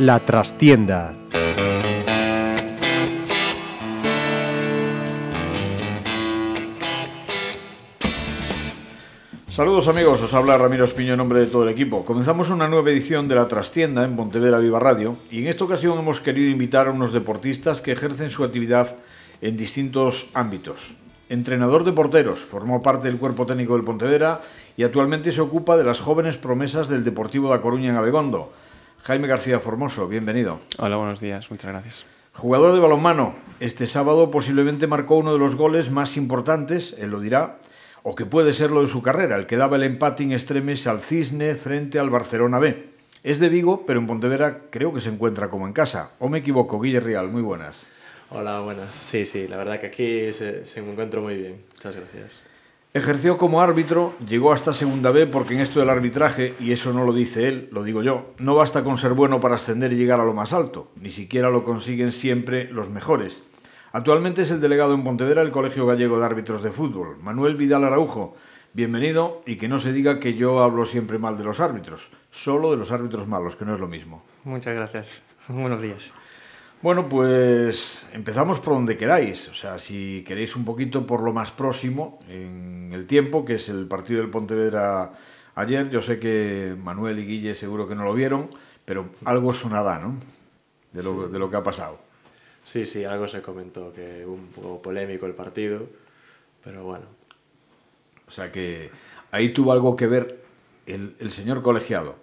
La trastienda. Saludos amigos, os habla Ramiro Espiño en nombre de todo el equipo. Comenzamos una nueva edición de La Trastienda en Pontevedra Viva Radio y en esta ocasión hemos querido invitar a unos deportistas que ejercen su actividad en distintos ámbitos. Entrenador de porteros, formó parte del cuerpo técnico del Pontevedra y actualmente se ocupa de las jóvenes promesas del Deportivo da Coruña en Abegondo. Jaime García Formoso, bienvenido. Hola, buenos días, muchas gracias. Jugador de balonmano, este sábado posiblemente marcó uno de los goles más importantes, él lo dirá, o que puede ser lo de su carrera, el que daba el empate en extremes al Cisne frente al Barcelona B. Es de Vigo, pero en Pontevedra creo que se encuentra como en casa. ¿O me equivoco, Guille Real? Muy buenas. Hola, buenas. Sí, sí, la verdad que aquí se, se me encuentro muy bien. Muchas gracias. Ejerció como árbitro, llegó hasta segunda B porque en esto del arbitraje, y eso no lo dice él, lo digo yo, no basta con ser bueno para ascender y llegar a lo más alto, ni siquiera lo consiguen siempre los mejores. Actualmente es el delegado en Pontevedra del Colegio Gallego de Árbitros de Fútbol, Manuel Vidal Araujo. Bienvenido y que no se diga que yo hablo siempre mal de los árbitros, solo de los árbitros malos, que no es lo mismo. Muchas gracias. Buenos días. Bueno, pues empezamos por donde queráis. O sea, si queréis un poquito por lo más próximo en el tiempo, que es el partido del Pontevedra ayer. Yo sé que Manuel y Guille seguro que no lo vieron, pero algo sonará, ¿no? De lo, Sí. de lo que ha pasado. Sí, sí, algo se comentó que un poco polémico el partido, pero bueno. O sea que ahí tuvo algo que ver el, el señor colegiado,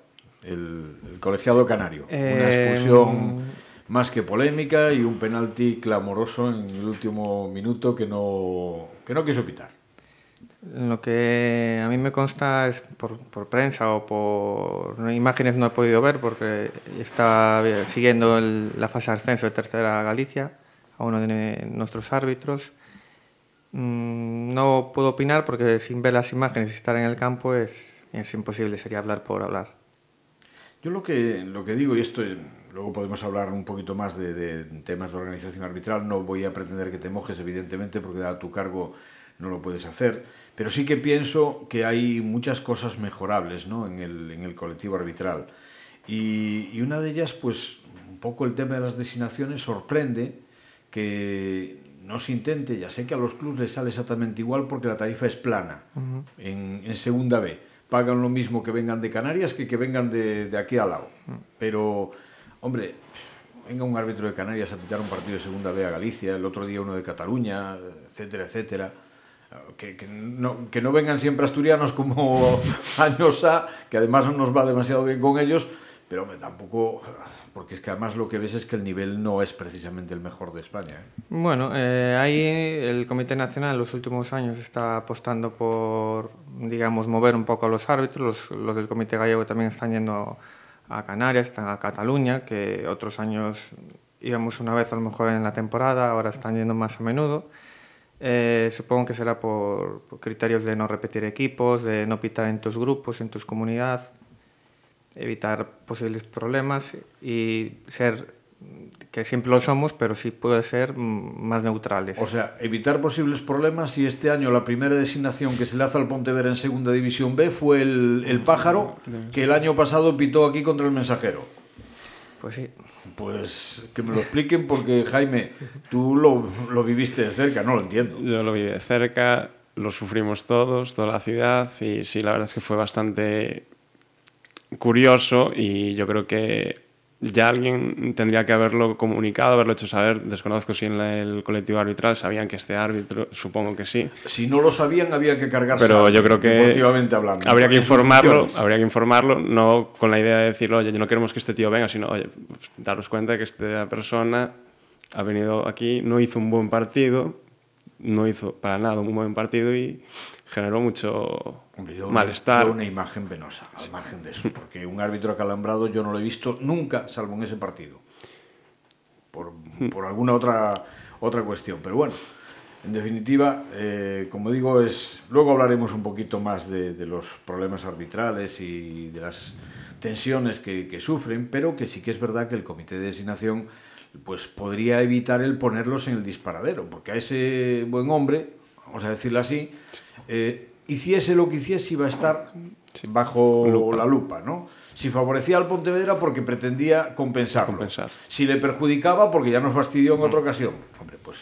el, el colegiado canario. Una Eh, expulsión más que polémica y un penalti clamoroso en el último minuto que no, que no quiso pitar. Lo que a mí me consta es por, prensa o por imágenes no he podido ver porque estaba siguiendo la fase de ascenso de Tercera Galicia a uno de nuestros árbitros. Mm, No puedo opinar porque sin ver las imágenes y estar en el campo es, es imposible, sería hablar por hablar. Yo lo que, lo que digo, y esto eh, luego podemos hablar un poquito más de, de temas de organización arbitral, no voy a pretender que te mojes, evidentemente, porque a tu cargo no lo puedes hacer, pero sí que pienso que hay muchas cosas mejorables ¿no? en, el, en el colectivo arbitral. Y, y una de ellas, pues, un poco el tema de las designaciones sorprende que no se intente, ya sé que a los clubes les sale exactamente igual porque la tarifa es plana en, en segunda B. Pagan lo mismo que vengan de Canarias que que vengan de, de aquí al lado. Pero, hombre, venga un árbitro de Canarias a pitar un partido de segunda B a Galicia, el otro día uno de Cataluña, etcétera, etcétera. Que, que no, que no vengan siempre asturianos como años A, que además no nos va demasiado bien con ellos, pero tampoco, porque es que además lo que ves es que el nivel no es precisamente el mejor de España. ¿eh? Bueno, eh, ahí el Comité Nacional en los últimos años está apostando por, digamos, mover un poco a los árbitros. Los, los del Comité Gallego también están yendo a Canarias, están a Cataluña, que otros años íbamos una vez a lo mejor en la temporada, ahora están yendo más a menudo. Eh, supongo que será por, por criterios de no repetir equipos, de no pitar en tus grupos, en tus comunidad, evitar posibles problemas y ser, que siempre lo somos, pero sí puede ser mm, más neutrales. O sea, evitar posibles problemas y este año la primera designación que se le hace al Pontevedra en Segunda División B fue el, el Pájaro, que el año pasado pitó aquí contra el Mensajero. Pues sí. Pues que me lo expliquen porque, Jaime, tú lo, lo viviste de cerca, no lo entiendo. Yo lo vi de cerca, lo sufrimos todos, toda la ciudad, y sí, la verdad es que fue bastante curioso y yo creo que ya alguien tendría que haberlo comunicado, haberlo hecho saber. Desconozco si en la- el colectivo arbitral sabían que este árbitro, supongo que sí. Si no lo sabían, había que cargarse. Pero yo creo que hablando. habría que informarlo, habría que informarlo, no con la idea de decir, oye, no queremos que este tío venga, sino, oye, pues, daros cuenta de que esta persona ha venido aquí, no hizo un buen partido, no hizo para nada un buen partido y generó mucho yo malestar. yo una imagen penosa, al margen de eso, porque un árbitro acalambrado yo no lo he visto nunca, salvo en ese partido. Por, por alguna otra, otra cuestión. Pero bueno, en definitiva, eh, como digo, es luego hablaremos un poquito más de, de los problemas arbitrales y de las tensiones que, que sufren, pero que sí que es verdad que el comité de designación pues podría evitar el ponerlos en el disparadero, porque a ese buen hombre, vamos a decirlo así, eh, hiciese lo que hiciese iba a estar bajo Lupa. la lupa, ¿no? Si favorecía al Pontevedra porque pretendía compensarlo. Compensar. Si le perjudicaba porque ya nos fastidió en otra ocasión. Hombre, pues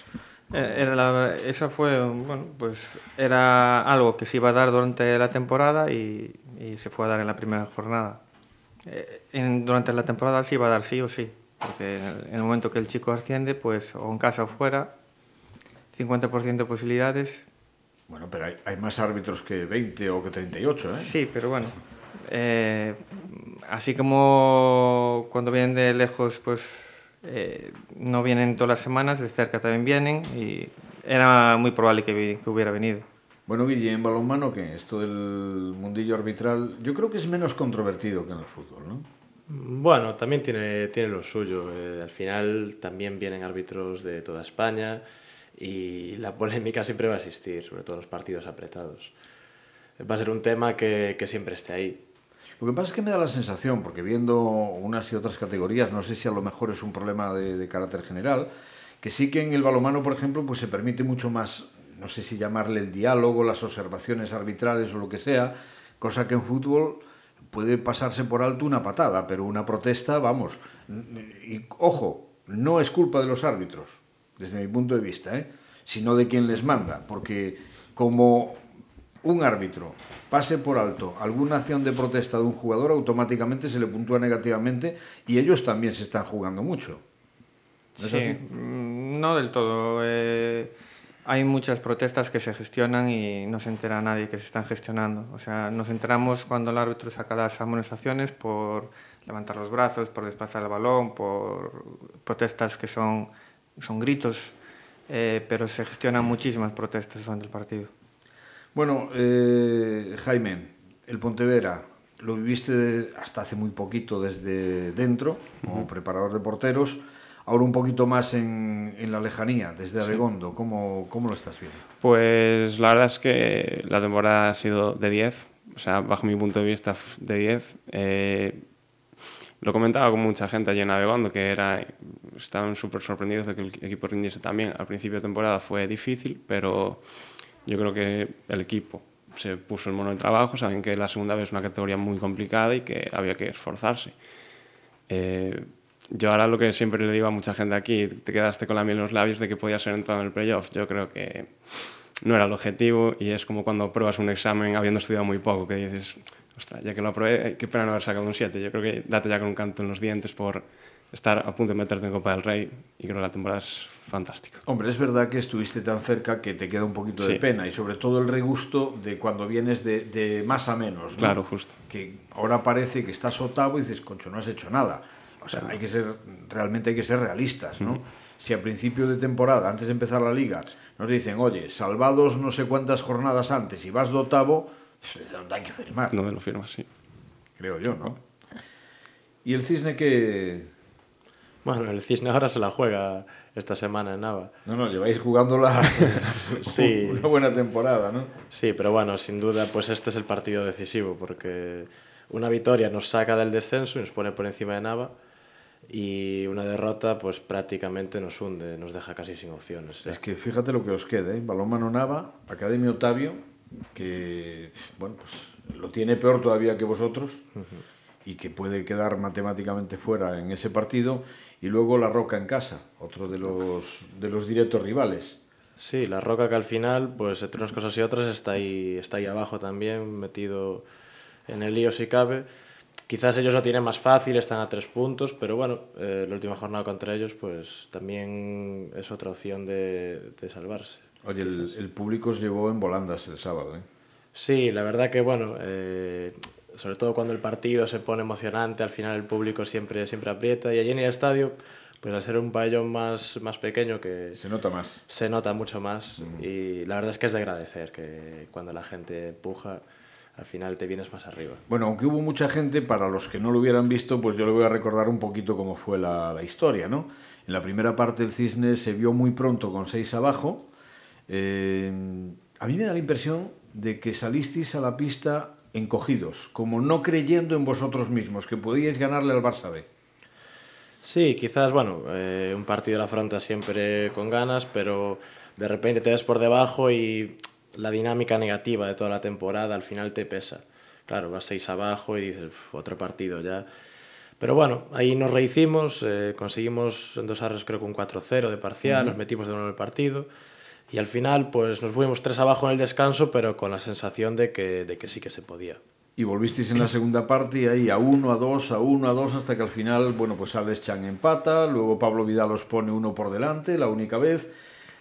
Eh, Era la- eso fue, bueno, pues era algo que se iba a dar durante la temporada y, y se fue a dar en la primera jornada. Eh, en- durante la temporada se iba a dar sí o sí, porque en el, en el momento que el chico asciende, pues o en casa o fuera, 50% de posibilidades, Bueno, pero hay, hay más árbitros que 20 o que 38, ¿eh? sí, pero bueno. eh, así como cuando vienen de lejos, pues eh, no vienen todas las semanas, de cerca también vienen y era muy probable que, que hubiera venido. Bueno, Guille, en balonmano, que esto del mundillo arbitral, yo creo que es menos controvertido que en el fútbol, ¿no? Bueno, también tiene, tiene lo suyo. Eh, al final también vienen árbitros de toda España y la polémica siempre va a existir, sobre todo en los partidos apretados. Va a ser un tema que, siempre esté ahí. Lo que pasa es que me da la sensación, porque viendo unas y otras categorías, no sé si a lo mejor es un problema de, de carácter general, que sí que en el balomano, por ejemplo, pues se permite mucho más, no sé si llamarle el diálogo, las observaciones arbitrales o lo que sea, cosa que en fútbol puede pasarse por alto una patada, pero una protesta, vamos. Y ojo, no es culpa de los árbitros, desde mi punto de vista, ¿eh? sino de quien les manda, porque como un árbitro pase por alto alguna acción de protesta de un jugador, automáticamente se le puntúa negativamente y ellos también se están jugando mucho. ¿No Sí, mm, no del todo. eh, hay muchas protestas que se gestionan y no se entera nadie que se están gestionando. O sea, nos enteramos cuando el árbitro saca las amonestaciones por levantar los brazos, por desplazar el balón, por protestas que son, son gritos, eh, pero se gestionan muchísimas protestas durante el partido. Bueno, eh, Jaime, el Pontevedra lo viviste hasta hace muy poquito desde dentro, como preparador de porteros, ahora un poquito más en, en la lejanía, desde Abegondo. ¿Cómo, ¿Cómo lo estás viendo? Pues la verdad es que la temporada ha sido de 10, o sea, bajo mi punto de vista de 10. Eh, lo comentaba con mucha gente allí en Navegondo, que era, estaban súper sorprendidos de que el equipo rindiese también. Al principio de temporada fue difícil, pero yo creo que el equipo se puso el mono de trabajo, saben que la segunda vez es una categoría muy complicada y que había que esforzarse. Eh, yo ahora lo que siempre le digo a mucha gente aquí, te quedaste con la miel en los labios de que podías ser entrado en el playoff. Yo creo que no era el objetivo y es como cuando pruebas un examen habiendo estudiado muy poco, que dices, ostras, ya que lo aprobé, qué pena no haber sacado un 7. Yo creo que date ya con un canto en los dientes por estar a punto de meterte en Copa del Rey y creo que la temporada es fantástica. Hombre, es verdad que estuviste tan cerca que te queda un poquito de pena y sobre todo el regusto de cuando vienes de, de más a menos. ¿no? Claro, justo. Que ahora parece que estás octavo y dices, concho, no has hecho nada. O sea, hay que ser, realmente hay que ser realistas, ¿no? Si a principio de temporada, antes de empezar la liga, nos dicen, oye, salvados no sé cuántas jornadas antes y vas de octavo, pues, es donde hay que firmar, No me lo firmas, sí. creo yo, ¿no? Y el cisne que... Bueno, el Cisne ahora se la juega esta semana en Nava. No, no, lleváis jugándola Sí. una buena temporada, ¿no? Sí, pero bueno, sin duda, pues este es el partido decisivo, porque una victoria nos saca del descenso y nos pone por encima de Nava, y una derrota, pues prácticamente nos hunde, nos deja casi sin opciones. Es que fíjate lo que os queda, ¿eh? Balonmano Nava, Academia Otavio, que bueno, pues lo tiene peor todavía que vosotros y que puede quedar matemáticamente fuera en ese partido, y luego La Roca en casa, otro de los, de los directos rivales. Sí, la Roca que al final, pues entre unas cosas y otras, está ahí, está ahí abajo también, metido en el lío si cabe. Quizás ellos lo tienen más fácil, están a tres puntos, pero bueno, eh, la última jornada contra ellos, pues también es otra opción de, de salvarse. Oye, el, el público os llevó en volandas el sábado, ¿eh? Sí, la verdad que bueno, eh, sobre todo cuando el partido se pone emocionante, al final el público siempre, siempre aprieta y allí en el estadio, pues al ser un pabellón más, más pequeño que Se nota más. se nota mucho más y la verdad es que es de agradecer que cuando la gente empuja, al final te vienes más arriba. Bueno, aunque hubo mucha gente, para los que no lo hubieran visto, pues yo le voy a recordar un poquito cómo fue la, la historia, ¿no? En la primera parte el Cisne se vio muy pronto con seis abajo. Eh, a mí me da la impresión de que salisteis a la pista encogidos, como no creyendo en vosotros mismos, que podíais ganarle al Barça B. Sí, quizás, bueno, eh, un partido la afronta siempre con ganas, pero de repente te ves por debajo y la dinámica negativa de toda la temporada al final te pesa. Claro, vas seis abajo y dices, otro partido ya. Pero bueno, ahí nos rehicimos, eh, conseguimos endosar creo que un 4-0 de parcial, uh -huh. nos metimos de nuevo en el partido y al final pues nos fuimos tres abajo en el descanso, pero con la sensación de que, de que sí que se podía. Y volvisteis en la segunda parte y ahí a 1, a 2, a 1, a 2, hasta que al final, bueno, pues Alex Chan empata, luego Pablo Vidal os pone uno por delante, la única vez.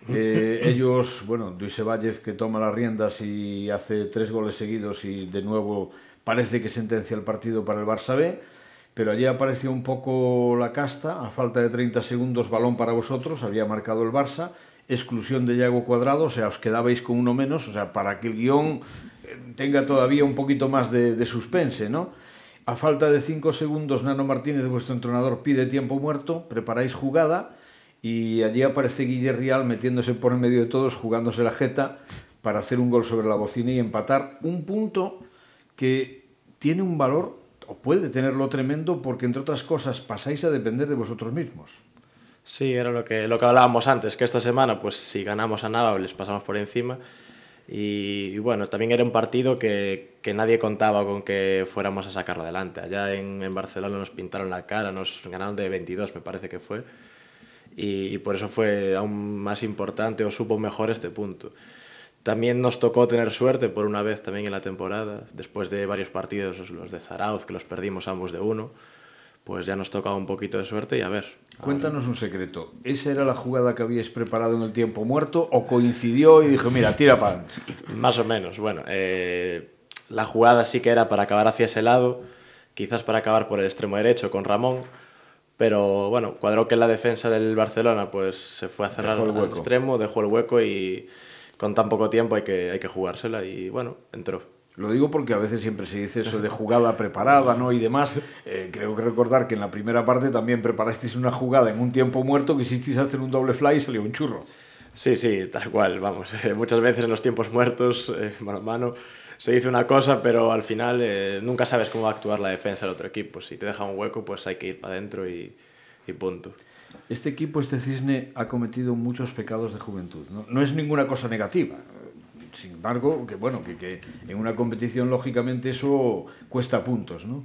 Eh, ellos, bueno, Luis Valles que toma las riendas y hace tres goles seguidos y de nuevo parece que sentencia el partido para el Barça B, pero allí apareció un poco la casta, a falta de 30 segundos balón para vosotros, había marcado el Barça, exclusión de Yago Cuadrado, o sea, os quedabais con uno menos, o sea, para que el guion tenga todavía un poquito más de, de suspense, ¿no? A falta de 5 segundos, Nano Martínez, vuestro entrenador, pide tiempo muerto, preparáis jugada y allí aparece Guille Rial metiéndose por en medio de todos, jugándose la jeta para hacer un gol sobre la bocina y empatar un punto que tiene un valor, o puede tenerlo tremendo, porque entre otras cosas pasáis a depender de vosotros mismos. Sí, era lo que, lo que hablábamos antes, que esta semana, pues si ganamos a Nava, les pasamos por encima. Y, y, bueno, también era un partido que, que, nadie contaba con que fuéramos a sacarlo adelante. Allá en, en, Barcelona nos pintaron la cara, nos ganaron de 22, me parece que fue. Y, y, por eso fue aún más importante o supo mejor este punto. También nos tocó tener suerte por una vez también en la temporada, después de varios partidos, los de Zarauz, que los perdimos ambos de uno, pues ya nos tocaba un poquito de suerte y a ver. Cuéntanos un secreto. ¿Esa era la jugada que habíais preparado en el tiempo muerto o coincidió y dijo, mira, tira para Más o menos. Bueno, eh, la jugada sí que era para acabar hacia ese lado, quizás para acabar por el extremo derecho con Ramón, pero bueno, cuadró que la defensa del Barcelona pues se fue a cerrar al extremo, dejó el hueco y con tan poco tiempo hay que, hay que jugársela y bueno, entró. Lo digo porque a veces siempre se dice eso de jugada preparada, ¿no? Y demás. Eh, creo que recordar que en la primera parte también preparasteis una jugada en un tiempo muerto, quisisteis hacer un doble fly y salió un churro. Sí, sí, tal cual, vamos. Eh, muchas veces en los tiempos muertos, eh, mano a mano, se dice una cosa, pero al final eh, nunca sabes cómo va a actuar la defensa del otro equipo. Si te deja un hueco, pues hay que ir para adentro y, y punto. Este equipo, este cisne, ha cometido muchos pecados de juventud. No, no es ninguna cosa negativa sin embargo, que bueno, que, que en una competición lógicamente eso cuesta puntos, ¿no?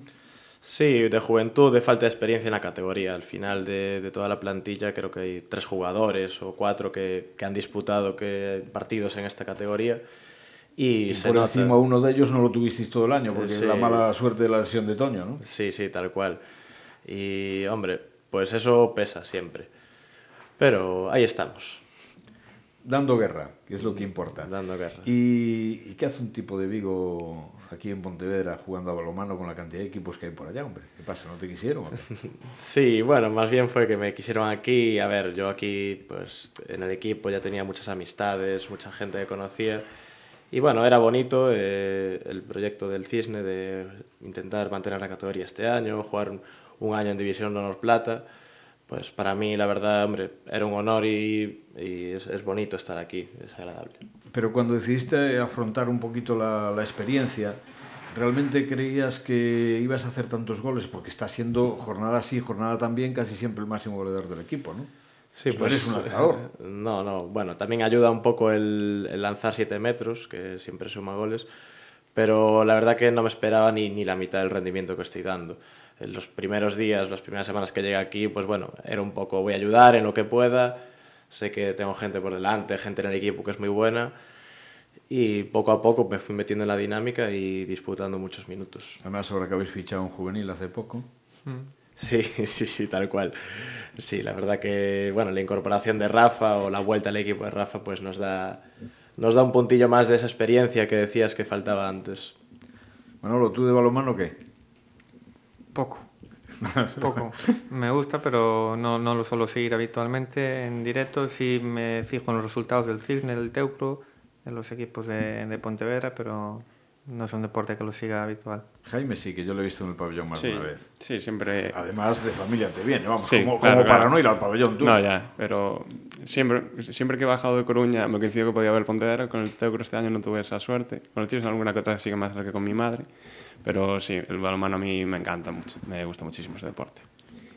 Sí, de juventud, de falta de experiencia en la categoría. Al final de, de toda la plantilla creo que hay tres jugadores o cuatro que, que han disputado que, partidos en esta categoría. Y, y se por nota... encima uno de ellos no lo tuvisteis todo el año, porque Sí. es la mala suerte de la lesión de Toño, ¿no? Sí, sí, tal cual. Y hombre, pues eso pesa siempre. Pero ahí estamos, Dando guerra, que es lo que importa. dando guerra. ¿Y, ¿Y qué hace un tipo de Vigo aquí en Pontevedra jugando a balomano con la cantidad de equipos que hay por allá, hombre? ¿Qué pasa? ¿No te quisieron? Sí, bueno, más bien fue que me quisieron aquí. A ver, yo aquí, pues en el equipo ya tenía muchas amistades, mucha gente que conocía. Y bueno, era bonito eh, el proyecto del Cisne de intentar mantener la categoría este año, jugar un- año en División de Honor Plata. Pues para mí, la verdad, hombre, era un honor y, es, bonito estar aquí, es agradable. Pero cuando decidiste afrontar un poquito la, la experiencia, ¿realmente creías que ibas a hacer tantos goles? Porque está siendo jornada sí, jornada también, casi siempre el máximo goleador del equipo, ¿no? Sí, No eres un lanzador. No, no. Bueno, también ayuda un poco el, el lanzar 7 metros, que siempre suma goles. Pero la verdad que no me esperaba ni, ni la mitad del rendimiento que estoy dando. En los primeros días, las primeras semanas que llegué aquí, pues bueno, era un poco voy a ayudar en lo que pueda. Sé que tengo gente por delante, gente en el equipo que es muy buena. Y poco a poco me fui metiendo en la dinámica y disputando muchos minutos. Además, ahora que habéis fichado un juvenil hace poco. Sí, sí, sí, tal cual. Sí, la verdad que, bueno, la incorporación de Rafa o la vuelta al equipo de Rafa, pues nos da, nos da un puntillo más de esa experiencia que decías que faltaba antes. Manolo, ¿tú de balonmano qué? Poco. Poco. Me gusta, pero no, no lo suelo seguir habitualmente en directo. Sí me fijo en los resultados del Cisne, del Teucro, de los equipos de, de Pontevedra, pero no es un deporte que lo siga habitual. Jaime sí, que yo lo he visto en el pabellón más Sí, de una vez. sí, siempre... Además, de familia te viene, vamos, Sí, como, claro, como para no ir al pabellón tú. No, ya, pero siempre, siempre que he bajado de Coruña me coincidió que podía ver Pontevedra, con el Teucro este año no tuve esa suerte, con el alguna que otra sí que me acerqué con mi madre, pero sí, el balonmano a mí me encanta mucho, me gusta muchísimo ese deporte.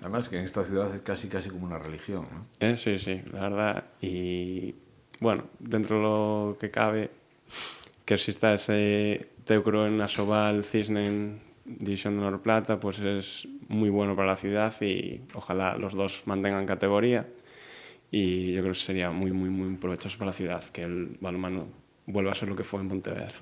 Además, que en esta ciudad es casi, casi como una religión, ¿no? Eh, sí, sí, la verdad, y bueno, dentro de lo que cabe, que exista ese Teucro en Asobal, Cisne en División de Honor Plata, pues es muy bueno para la ciudad y ojalá los dos mantengan categoría. Y yo creo que sería muy, muy, muy provechoso para la ciudad que el balonmano vuelva a ser lo que fue en Pontevedra.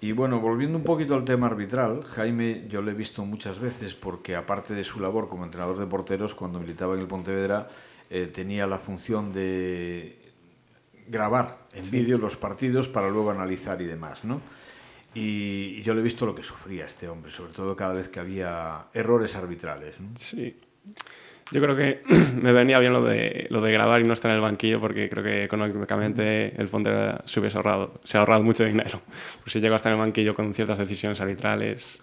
Y bueno, volviendo un poquito al tema arbitral, Jaime yo le he visto muchas veces porque aparte de su labor como entrenador de porteros, cuando militaba en el Pontevedra, eh, tenía la función de grabar en vídeo los partidos para luego analizar y demás, ¿no? Y, yo le he visto lo que sufría este hombre, sobre todo cada vez que había errores arbitrales. ¿no? Sí. Yo creo que me venía bien lo de, lo de grabar y no estar en el banquillo porque creo que económicamente el Pontevedra se hubiese ahorrado, se ha ahorrado mucho dinero. Pues si llego a estar en el banquillo con ciertas decisiones arbitrales,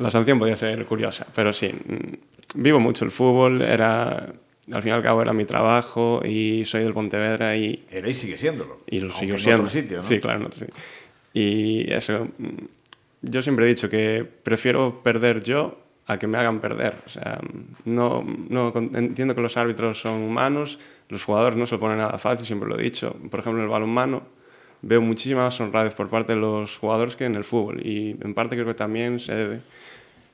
la sanción podría ser curiosa, pero sí, mm, vivo mucho el fútbol, era, al fin y al cabo era mi trabajo y soy del Pontevedra y, Era y sigue siéndolo. y lo sigo en siendo. otro sitio, ¿no? Sí, claro, en otro sitio. Y eso, mm, yo siempre he dicho que prefiero perder yo a que me hagan perder. O sea, no, no entiendo que los árbitros son humanos, los jugadores no se lo ponen nada fácil, siempre lo he dicho. Por ejemplo, en el balonmano veo muchísima más honradez por parte de los jugadores que en el fútbol y en parte creo que también se debe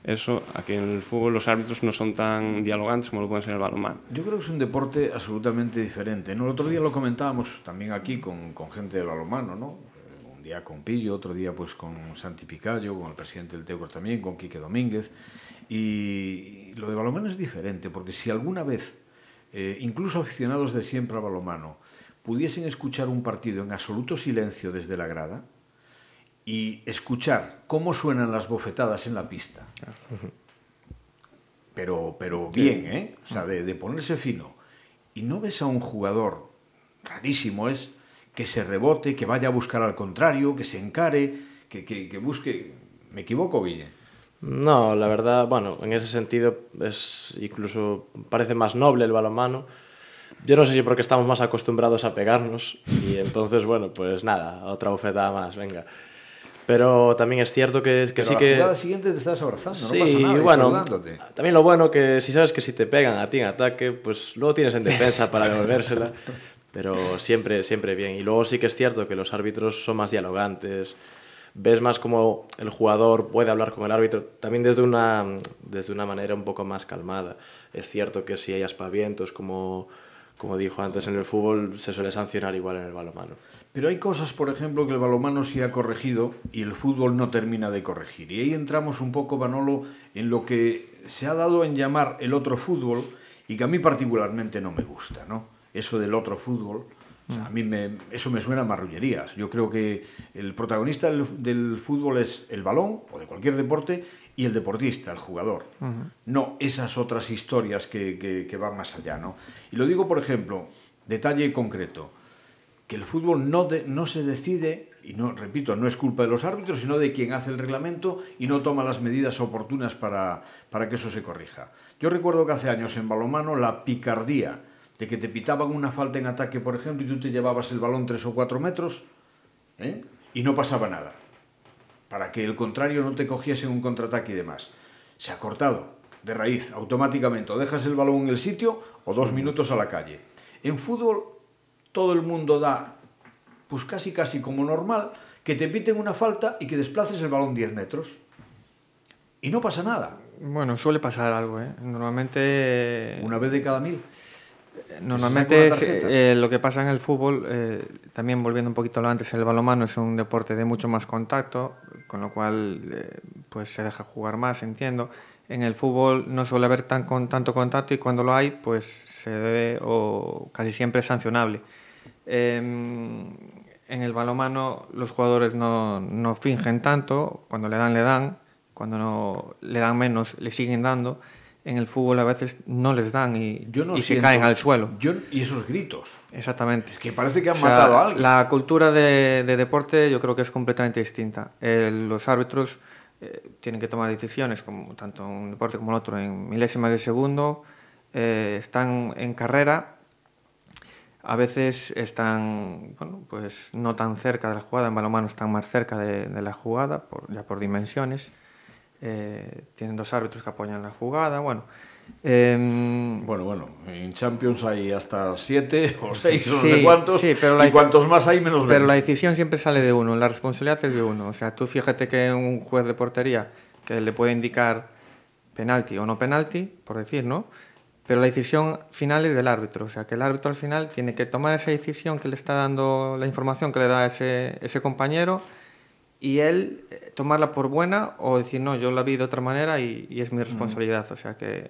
eso a que en el fútbol los árbitros no son tan dialogantes como lo pueden ser en el balonmano. Yo creo que es un deporte absolutamente diferente. ¿no? El otro día lo comentábamos también aquí con, con gente del balonmano, ¿no? Día con Pillo, otro día pues con Santi Picayo, con el presidente del Teucro también, con Quique Domínguez. Y lo de balonmano es diferente, porque si alguna vez, eh, incluso aficionados de siempre al balonmano, pudiesen escuchar un partido en absoluto silencio desde la grada y escuchar cómo suenan las bofetadas en la pista, pero, pero bien, ¿eh? O sea, de, de ponerse fino. Y no ves a un jugador, rarísimo es, que se rebote, que vaya a buscar al contrario, que se encare, que, que, que busque... ¿Me equivoco, Guille? No, la verdad, bueno, en ese sentido es incluso parece más noble el balonmano. Yo no sé si porque estamos más acostumbrados a pegarnos y entonces, bueno, pues nada, otra bofetada más, venga. Pero también es cierto que, que Pero sí que... la siguiente te estás abrazando, Sí, no pasa nada, y bueno, también lo bueno que si sabes que si te pegan a ti en ataque, pues luego tienes en defensa para devolvérsela, pero siempre, siempre bien. Y luego sí que es cierto que los árbitros son más dialogantes, ves más como el jugador puede hablar con el árbitro, también desde una, desde una manera un poco más calmada. Es cierto que si hay aspavientos, como, como dijo antes en el fútbol, se suele sancionar igual en el balonmano. Pero hay cosas, por ejemplo, que el balomano sí ha corregido y el fútbol no termina de corregir. Y ahí entramos un poco, Manolo, en lo que se ha dado en llamar el otro fútbol y que a mí particularmente no me gusta, ¿no? Eso del otro fútbol, o sea, a mí me, eso me suena a marrullerías. Yo creo que el protagonista del, del fútbol es el balón o de cualquier deporte y el deportista, el jugador. No esas otras historias que, que- que van más allá, ¿no? Y lo digo, por ejemplo, detalle concreto que el fútbol no, de- no se decide, y no, repito, no es culpa de los árbitros, sino de quien hace el reglamento y no toma las medidas oportunas para, para que eso se corrija. Yo recuerdo que hace años en balomano la picardía de que te pitaban una falta en ataque, por ejemplo, y tú te llevabas el balón tres o cuatro metros ¿eh? y no pasaba nada, para que el contrario no te cogiese en un contraataque y demás. Se ha cortado de raíz automáticamente, o dejas el balón en el sitio o dos minutos a la calle. En fútbol todo el mundo da, pues casi casi como normal, que te piten una falta y que desplaces el balón 10 metros. Y no pasa nada. Bueno, suele pasar algo, ¿eh? Normalmente... Una vez de cada mil. Normalmente es, tarjeta. eh, lo que pasa en el fútbol, eh, también volviendo un poquito a lo antes, el balonmano es un deporte de mucho más contacto, con lo cual eh, pues se deja jugar más, entiendo. En el fútbol no suele haber tan con, tanto contacto y cuando lo hay, pues se debe o casi siempre es sancionable. Em, en el balonmano los jugadores no, no fingen tanto, cuando le dan, le dan, cuando no le dan menos, le siguen dando. En el fútbol a veces no les dan y, Yo no y se siento- caen al suelo. Yo, y esos gritos. Exactamente. Es que parece que han O sea, matado a alguien. La cultura de, de deporte yo creo que es completamente distinta. El- los árbitros eh, tienen que tomar decisiones, como tanto un deporte como el otro, en milésimas de segundo. eh, están en carrera, a veces están, bueno, pues no tan cerca de la jugada, en balonmano están más cerca de, de la jugada, por, ya por dimensiones. Eh, tienen dos árbitros que apoyan la jugada, bueno. em, Bueno, bueno, en Champions hay hasta siete o seis o no Sí, sé cuántos. sí, pero la y cuantos más hay, menos Pero ven. la decisión siempre sale de uno, la responsabilidad es de uno. O sea, tú fíjate que un juez de portería que le puede indicar penalti o no penalti, por decir, ¿no? Pero la decisión final es del árbitro. O sea, que el árbitro al final tiene que tomar esa decisión que le está dando la información que le da ese, ese compañero y él eh, tomarla por buena o decir, no, yo la vi de otra manera y, y es mi responsabilidad. O sea, que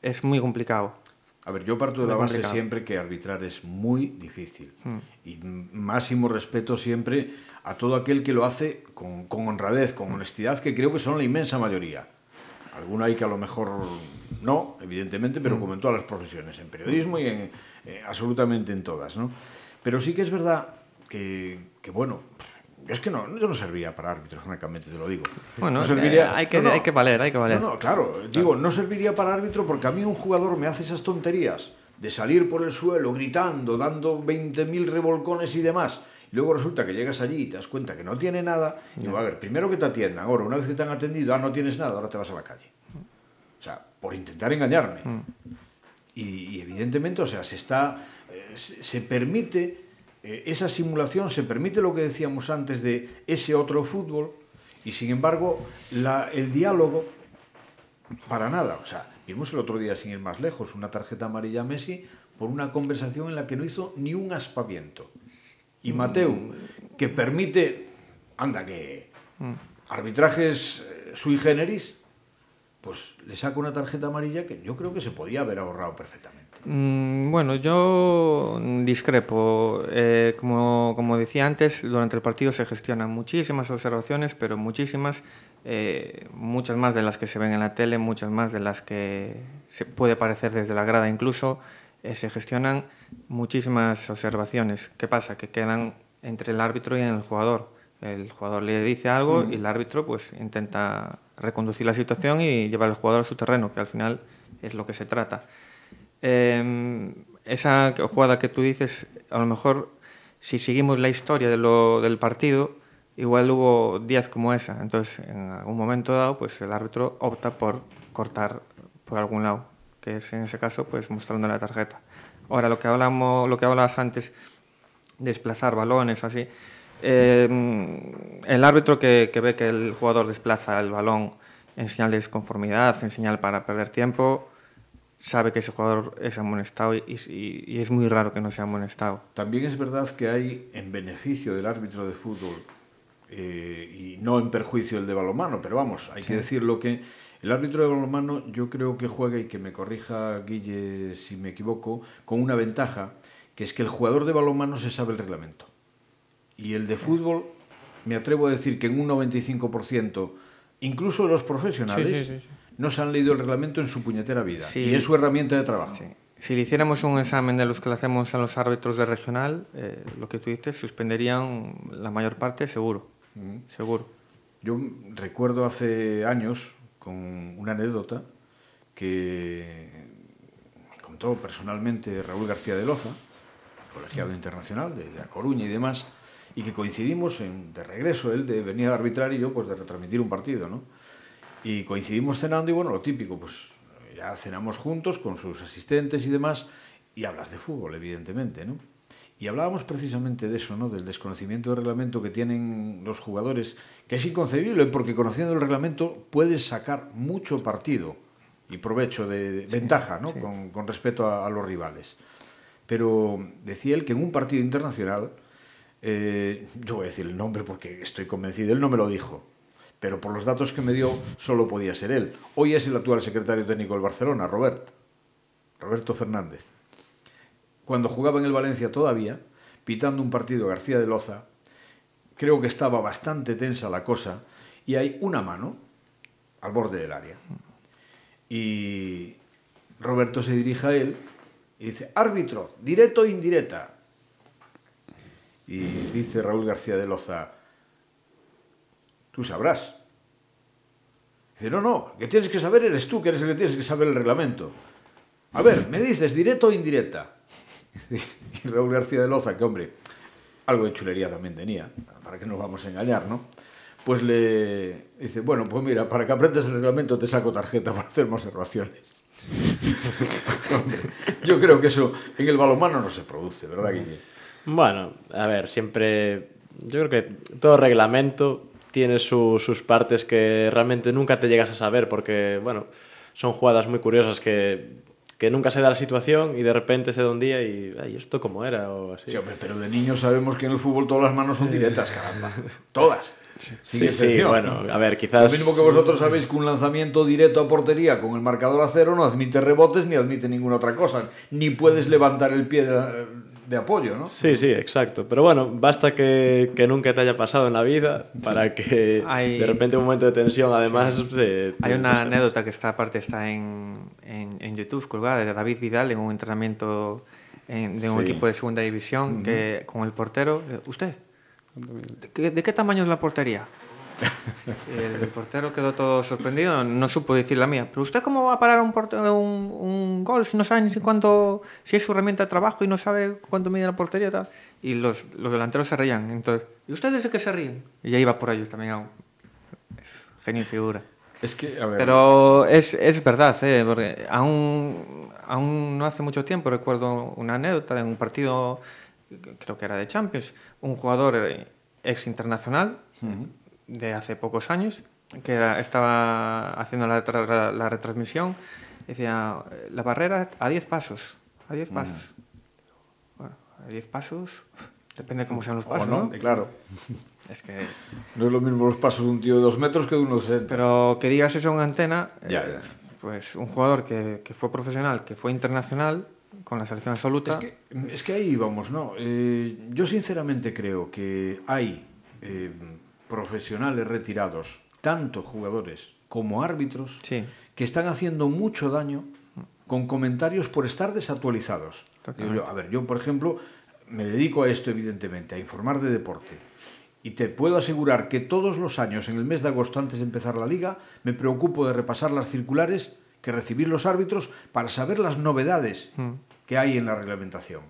es muy complicado. A ver, yo parto de Muy la base complicado. siempre que arbitrar es muy difícil. Mm. Y máximo respeto siempre a todo aquel que lo hace con, con honradez, con honestidad, que creo que son la inmensa mayoría. Alguno hay que a lo mejor no, evidentemente, pero como en todas las profesiones, en periodismo y en, eh, absolutamente en todas, ¿no? Pero sí que es verdad que, que, bueno, es que no, yo no serviría para árbitro, francamente, te lo digo. Bueno, No serviría- eh, hay, que, no, no. hay que valer, hay que valer. No, no, claro. Digo, no serviría para árbitro porque a mí un jugador me hace esas tonterías de salir por el suelo gritando, dando 20.000 revolcones y demás. Y luego resulta que llegas allí y te das cuenta que no tiene nada. Y digo, a ver, primero que te atiendan. Ahora, una vez que te han atendido, ah, no tienes nada, ahora te vas a la calle. O sea, por intentar engañarme. Y, y evidentemente, o sea, se está. eh, se, se permite eh, esa simulación, se permite lo que decíamos antes de ese otro fútbol, y sin embargo, la- el diálogo, para nada. O sea, vimos el otro día, sin ir más lejos, una tarjeta amarilla a Messi por una conversación en la que no hizo ni un aspaviento. Y Mateu, que permite, anda, que arbitrajes eh, sui generis, pues le saca una tarjeta amarilla que yo creo que se podía haber ahorrado perfectamente. Mm, Bueno, yo discrepo. Eh, como, como decía antes, durante el partido se gestionan muchísimas observaciones, pero muchísimas, eh, muchas más de las que se ven en la tele, muchas más de las que se puede parecer desde la grada incluso. eh, se gestionan muchísimas observaciones. ¿Qué pasa? Que quedan entre el árbitro y el jugador. El jugador le dice algo y el árbitro pues intenta reconducir la situación y llevar al jugador a su terreno, que al final es lo que se trata. Eh, esa jugada que tú dices, a lo mejor si seguimos la historia de lo, del partido, igual hubo 10 como esa. Entonces, en algún momento dado, pues el árbitro opta por cortar por algún lado, que es en ese caso, pues mostrando la tarjeta. Ahora, lo que hablamos, lo que hablabas antes, desplazar balones así, eh, el árbitro que, que ve que el jugador desplaza el balón en señal de desconformidad, en señal para perder tiempo, sabe que ese jugador es amonestado y, y- y es muy raro que no sea amonestado. También es verdad que hay en beneficio del árbitro de fútbol eh, y no en perjuicio del de balonmano, pero vamos, hay que decirlo que el árbitro de balonmano yo creo que juega, y que me corrija Guille si me equivoco, con una ventaja, que es que el jugador de balonmano se sabe el reglamento. Y el de fútbol, me atrevo a decir que en un 95%, incluso los profesionales, sí. No se han leído el reglamento en su puñetera vida. Sí. Y es su herramienta de trabajo. Sí. Si le hiciéramos un examen de los que le hacemos a los árbitros de regional, eh, lo que tú dices, suspenderían la mayor parte seguro. Seguro. Yo recuerdo hace años, con una anécdota, que me contó personalmente Raúl García de Loza, colegiado internacional de, de A Coruña y demás, y que coincidimos en- de regreso, él de venir a arbitrar y yo pues de retransmitir un partido, ¿no? Y coincidimos cenando y bueno, lo típico, pues ya cenamos juntos con sus asistentes y demás, y hablas de fútbol, evidentemente, ¿no? Y hablábamos precisamente de eso, ¿no? Del desconocimiento del reglamento que tienen los jugadores, que es inconcebible porque conociendo el reglamento puedes sacar mucho partido y provecho de, ventaja, ¿no? sí. Con, con respecto a, a los rivales. Pero decía él que en un partido internacional, eh, yo voy a decir el nombre porque estoy convencido, él no me lo dijo, pero por los datos que me dio solo podía ser él. Hoy es el actual secretario técnico del Barcelona, Robert, Roberto Fernández. Cuando jugaba en el Valencia todavía, pitando un partido García de Loza, creo que estaba bastante tensa la cosa y hay una mano al borde del área. Y Roberto se dirige a él y dice, árbitro, directo o indirecta. Y dice Raúl García de Loza, tú sabrás. Dice, no, no, que tienes que saber eres tú, que eres el que tienes que saber el reglamento. A ver, me dices, directo o indirecta. Y Raúl García de Loza, que hombre, algo de chulería también tenía, para que nos vamos a engañar, ¿no? Pues le dice, bueno, pues mira, para que aprendas el reglamento te saco tarjeta para hacer observaciones. hombre, yo creo que eso en el balonmano no se produce, ¿verdad, Guille? Bueno, a ver, siempre. Yo creo que todo reglamento tiene su- sus partes que realmente nunca te llegas a saber, porque, bueno, son jugadas muy curiosas que, que nunca se da la situación y de repente se da un día y, ay, ¿esto cómo era? O así. Sí, hombre, pero de niños sabemos que en el fútbol todas las manos son directas, caramba. Todas. Sin Sí, sí, excepción. bueno, a ver, Lo quizás. mismo que vosotros sabéis que un lanzamiento directo a portería con el marcador a cero no admite rebotes ni admite ninguna otra cosa. Ni puedes levantar el pie de, de apoyo, ¿no? Sí, sí, exacto. Pero bueno, basta que, que nunca te haya pasado en la vida para que Hay- de repente un momento de tensión, además. te- Hay una anécdota que está aparte está en, en, en YouTube colgada de David Vidal en un entrenamiento en- de un Sí. equipo de segunda división que con el portero eh, usted ¿de qué, de qué tamaño es la portería? El portero quedó todo sorprendido, no supo decir la mía. Pero usted cómo va a parar un, un, un gol si no sabe ni si cuánto, si es su herramienta de trabajo y no sabe cuánto mide la portería tal? Y los, los delanteros se reían. Entonces, ¿y ustedes de qué se ríen? Y ya iba por ellos también. genio y figura. Es que, a ver, Pero es, es verdad, ¿eh? porque aún, aún no hace mucho tiempo recuerdo una anécdota de un partido, creo que era de Champions, un jugador eh, ex internacional de hace pocos años que era- estaba haciendo la, tra- la retransmisión, decía, eh, la barrera a 10 pasos, a 10 pasos. Bueno, a 10 pasos, depende cómo sean los pasos, no, ¿no? claro. Es que... No es lo mismo los pasos de un tío de dos metros que de unos 60. Pero que digas eso en antena, Ya, eh, ya. pues un jugador que, que fue profesional, que fue internacional, con la selección absoluta. Es que, es que ahí vamos, ¿no? Eh, yo sinceramente creo que hay eh, profesionales retirados, tanto jugadores como árbitros, Sí. que están haciendo mucho daño con comentarios por estar desactualizados. Yo, a ver, yo por ejemplo me dedico a esto evidentemente, a informar de deporte. Y te puedo asegurar que todos los años, en el mes de agosto, antes de empezar la liga, me preocupo de repasar las circulares que recibir los árbitros para saber las novedades Mm. que hay en la reglamentación.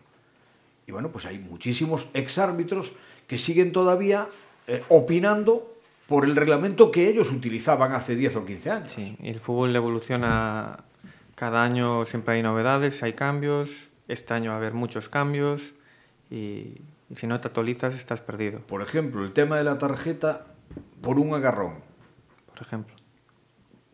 Y bueno, pues hay muchísimos exárbitros que siguen todavía eh, opinando por el reglamento que ellos utilizaban hace 10 o 15 años. Sí, y el fútbol evoluciona cada año, siempre hay novedades, hay cambios. Este año va a haber muchos cambios y, y si no te actualizas estás perdido, Por ejemplo, el tema de la tarjeta por un agarrón. por ejemplo.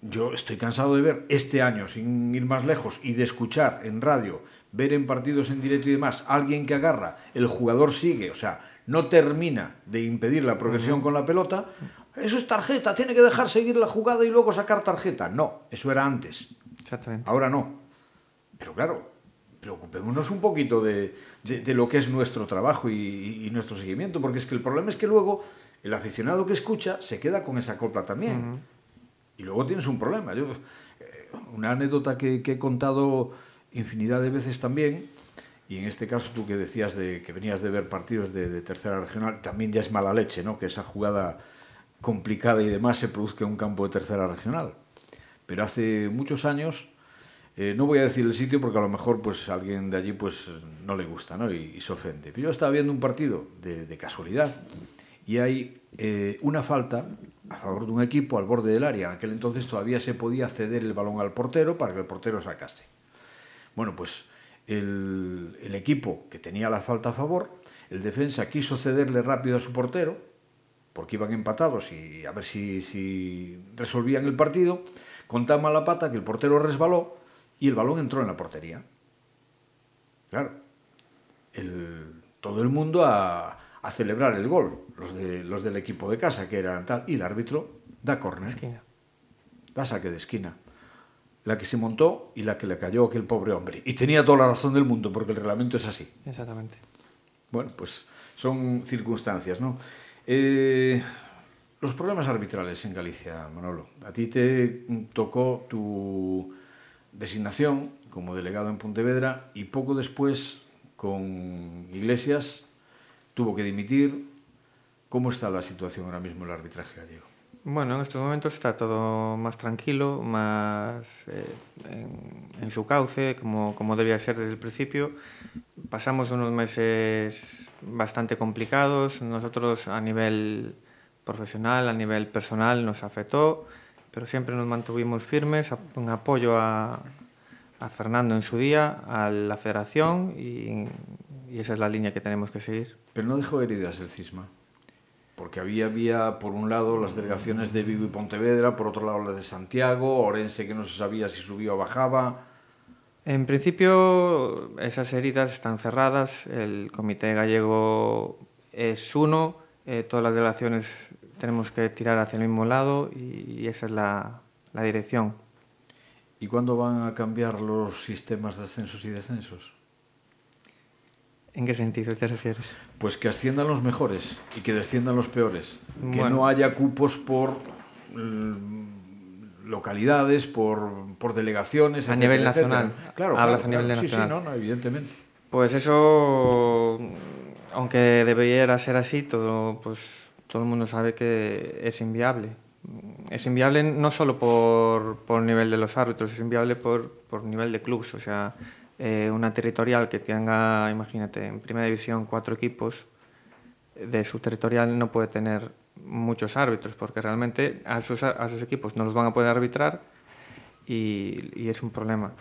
Yo estoy cansado de ver este año, sin ir más lejos, y de escuchar en radio, ver en partidos en directo y demás, alguien que agarra, el jugador sigue, o sea, no termina de impedir la progresión con la pelota. Eso es tarjeta, tiene que dejar seguir la jugada y luego sacar tarjeta. No, eso era antes. Exactamente. Ahora no. Pero claro, preocupémonos un poquito de, de- de lo que es nuestro trabajo y, y nuestro seguimiento, porque es que el problema es que luego el aficionado que escucha se queda con esa copla también. Y luego tienes un problema. Yo, eh, una anécdota que, que he contado infinidad de veces también, y en este caso tú que decías de, que venías de ver partidos de, tercera regional, también ya es mala leche, ¿no? Que esa jugada complicada y demás se produzca en un campo de tercera regional. Pero hace muchos años, eh, no voy a decir el sitio porque a lo mejor pues alguien de allí pues no le gusta, ¿no? Y, se ofende. Pero yo estaba viendo un partido de, de casualidad y hay eh, una falta a favor de un equipo al borde del área. En aquel entonces todavía se podía ceder el balón al portero para que el portero sacase. Bueno, pues el, el equipo que tenía la falta a favor, el defensa quiso cederle rápido a su portero, porque iban empatados y a ver si, si resolvían el partido, con tan mala pata que el portero resbaló y el balón entró en la portería. Claro, el- todo el mundo a, a celebrar el gol, los, de, los del equipo de casa, que eran tal, y el árbitro da córner, da saque de esquina. La que se montó y la que le cayó a aquel pobre hombre. Y tenía toda la razón del mundo, porque el reglamento es así. Exactamente. Bueno, pues son circunstancias, ¿no? Eh, los problemas arbitrales en Galicia, Manolo. A ti te tocó tu designación como delegado en Pontevedra y poco después con Iglesias tuvo que dimitir. ¿Cómo está la situación ahora mismo en el arbitraje gallego? Bueno, en estos momentos está todo más tranquilo, más eh, en, en, su cauce, como, como debía ser desde el principio. Pasamos unos meses bastante complicados. Nosotros a nivel profesional, a nivel personal nos afectó, pero siempre nos mantuvimos firmes en apoyo a, a Fernando en su día, a la federación y, y esa es la línea que tenemos que seguir. Pero no dejó heridas el cisma porque había, había por un lado las delegaciones de Vigo y Pontevedra, por otro lado las de Santiago, Orense que no se sabía si subía o bajaba. En principio esas heridas están cerradas, el comité gallego es uno, eh, todas las delegaciones tenemos que tirar hacia el mismo lado y, y esa es la, la dirección. ¿Y cuándo van a cambiar los sistemas de ascensos y descensos? ¿En qué sentido te refieres? Pues que asciendan los mejores y que desciendan los peores. Bueno. Que no haya cupos por mm, localidades, por, por delegaciones. A etcétera, nivel nacional. Etcétera. Claro, Hablas claro, a nivel claro. nacional. Sí, sí, no, no, evidentemente. Pues eso, aunque debiera ser así, todo, pues, todo el mundo sabe que es inviable. Es inviable no solo por, por nivel de los árbitros, es inviable por, por nivel de clubes. O sea, eh, una territorial que tenga, imagínate, en primera división cuatro equipos, de su territorial no puede tener muchos árbitros, porque realmente a sus, a sus equipos no los van a poder arbitrar y, y es un problema.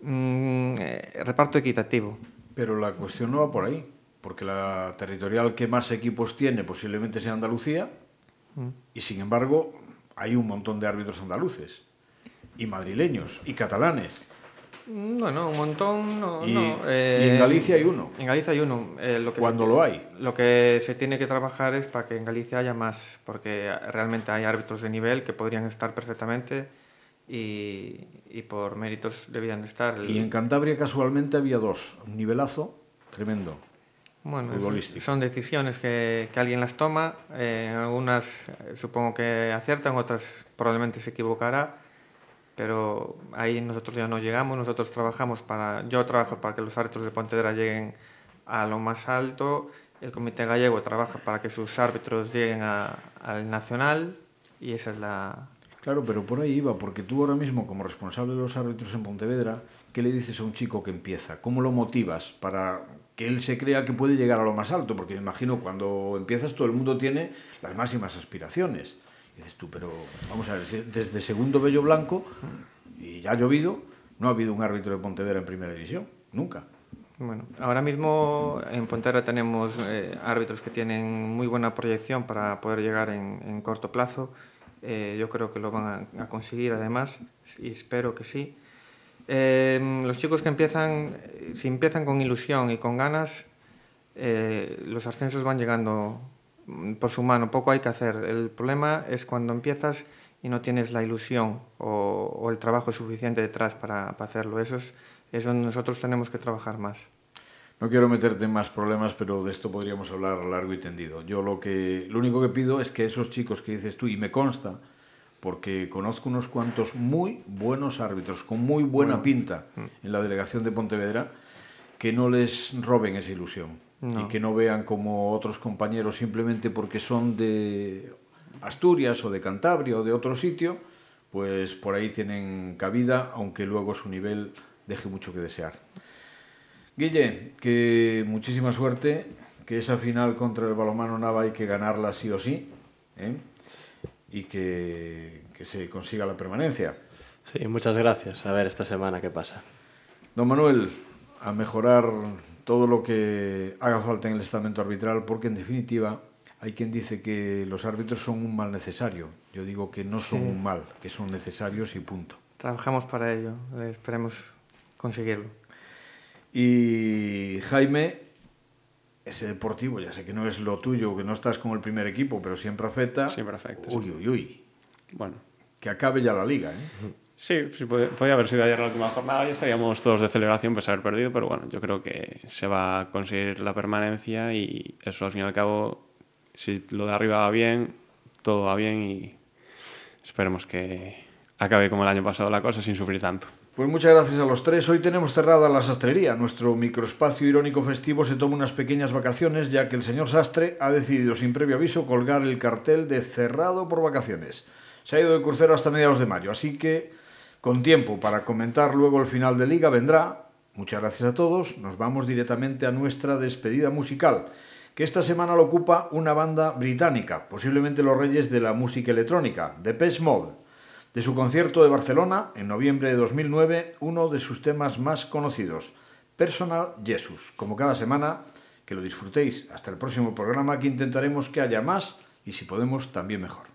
Mm, eh, reparto equitativo. Pero la cuestión no va por ahí, porque la territorial que más equipos tiene posiblemente sea Andalucía, Mm. y sin embargo hay un montón de árbitros andaluces, y madrileños, y catalanes. Mm, Bueno, un montón, no. Y, no, y en Galicia hay uno. En Galicia hay uno. Eh, lo que Cuando se, lo hay. Lo que se tiene que trabajar es para que en Galicia haya más, porque realmente hay árbitros de nivel que podrían estar perfectamente y, y por méritos debían de estar. El- Y en Cantabria casualmente había dos, un nivelazo tremendo. Bueno, son decisiones que, que alguien las toma. eh, algunas eh, supongo que aciertan, otras probablemente se equivocará. Pero ahí nosotros ya no llegamos. Nosotros trabajamos para. Yo trabajo para que los árbitros de Pontevedra lleguen a lo más alto. El Comité Gallego trabaja para que sus árbitros lleguen a- al nacional. Y esa es la. Claro, pero por ahí iba, porque tú ahora mismo, como responsable de los árbitros en Pontevedra, ¿qué le dices a un chico que empieza? ¿Cómo lo motivas para que él se crea que puede llegar a lo más alto? Porque me imagino cuando empiezas todo el mundo tiene las máximas aspiraciones. Pero vamos a ver, desde segundo Bello Blanco, y ya ha llovido, no ha habido un árbitro de Pontevedra en primera división, nunca. Bueno, ahora mismo en Pontevedra tenemos eh, árbitros que tienen muy buena proyección para poder llegar en, corto plazo. Eh, yo creo que lo van a, conseguir además y espero que sí. Eh, los chicos que empiezan, si empiezan con ilusión y con ganas, eh, los ascensos van llegando por su mano, poco hay que hacer. El problema es cuando empiezas y no tienes la ilusión o, o el trabajo suficiente detrás para, para hacerlo. Eso es, es donde nosotros tenemos que trabajar más. No quiero meterte en más problemas, pero de esto podríamos hablar largo y tendido. Yo lo que lo único que pido es que esos chicos que dices tú y me consta porque conozco unos cuantos muy buenos árbitros con muy buena pinta en la delegación de Pontevedra que no les roben esa ilusión No. y que no vean como otros compañeros simplemente porque son de Asturias o de Cantabria o de otro sitio, pues por ahí tienen cabida, aunque luego su nivel deje mucho que desear. Guille, que muchísima suerte, que esa final contra el balomano Nava hay que ganarla sí o sí, ¿eh? y que, que se consiga la permanencia. Sí, muchas gracias. A ver esta semana qué pasa. Don Manuel, a mejorar todo lo que haga falta en el estamento arbitral, porque en definitiva hay quien dice que los árbitros son un mal necesario. Yo digo que no son Sí. un mal, que son necesarios y punto. Trabajamos para ello, eh, esperemos conseguirlo. Y Jaime, ese deportivo, ya sé que no es lo tuyo, que no estás con el primer equipo, pero siempre afecta. Siempre afecta, sí. Uy, uy, uy. Bueno, Que acabe ya la liga, ¿eh? Sí, sí podía, haber sido ayer la última jornada y estaríamos todos de celebración pese a haber perdido, pero bueno, yo creo que se va a conseguir la permanencia y eso al fin y al cabo, si lo de arriba va bien, todo va bien y esperemos que acabe como el año pasado la cosa sin sufrir tanto. Pues muchas gracias a los tres. Hoy tenemos cerrada la sastrería. Nuestro microespacio irónico festivo se toma unas pequeñas vacaciones ya que el señor Sastre ha decidido sin previo aviso colgar el cartel de cerrado por vacaciones. Se ha ido de crucero hasta mediados de mayo, así que con tiempo para comentar luego el final de liga vendrá. Muchas gracias a todos. Nos vamos directamente a nuestra despedida musical, que esta semana lo ocupa una banda británica, posiblemente los reyes de la música electrónica, Depeche Mode. De su concierto de Barcelona, en noviembre de 2009, uno de sus temas más conocidos, Personal Jesus. Como cada semana, que lo disfrutéis. Hasta el próximo programa que intentaremos que haya más y si podemos también mejor.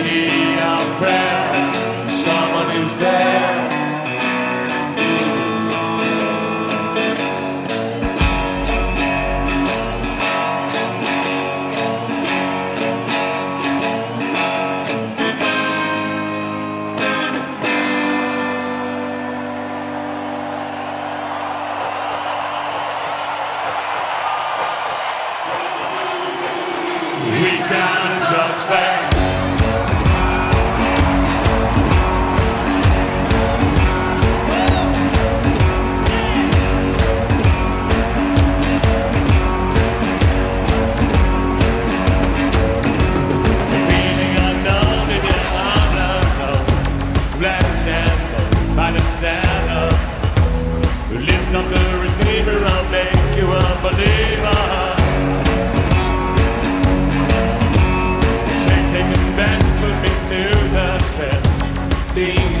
need our prayers. Someone is there.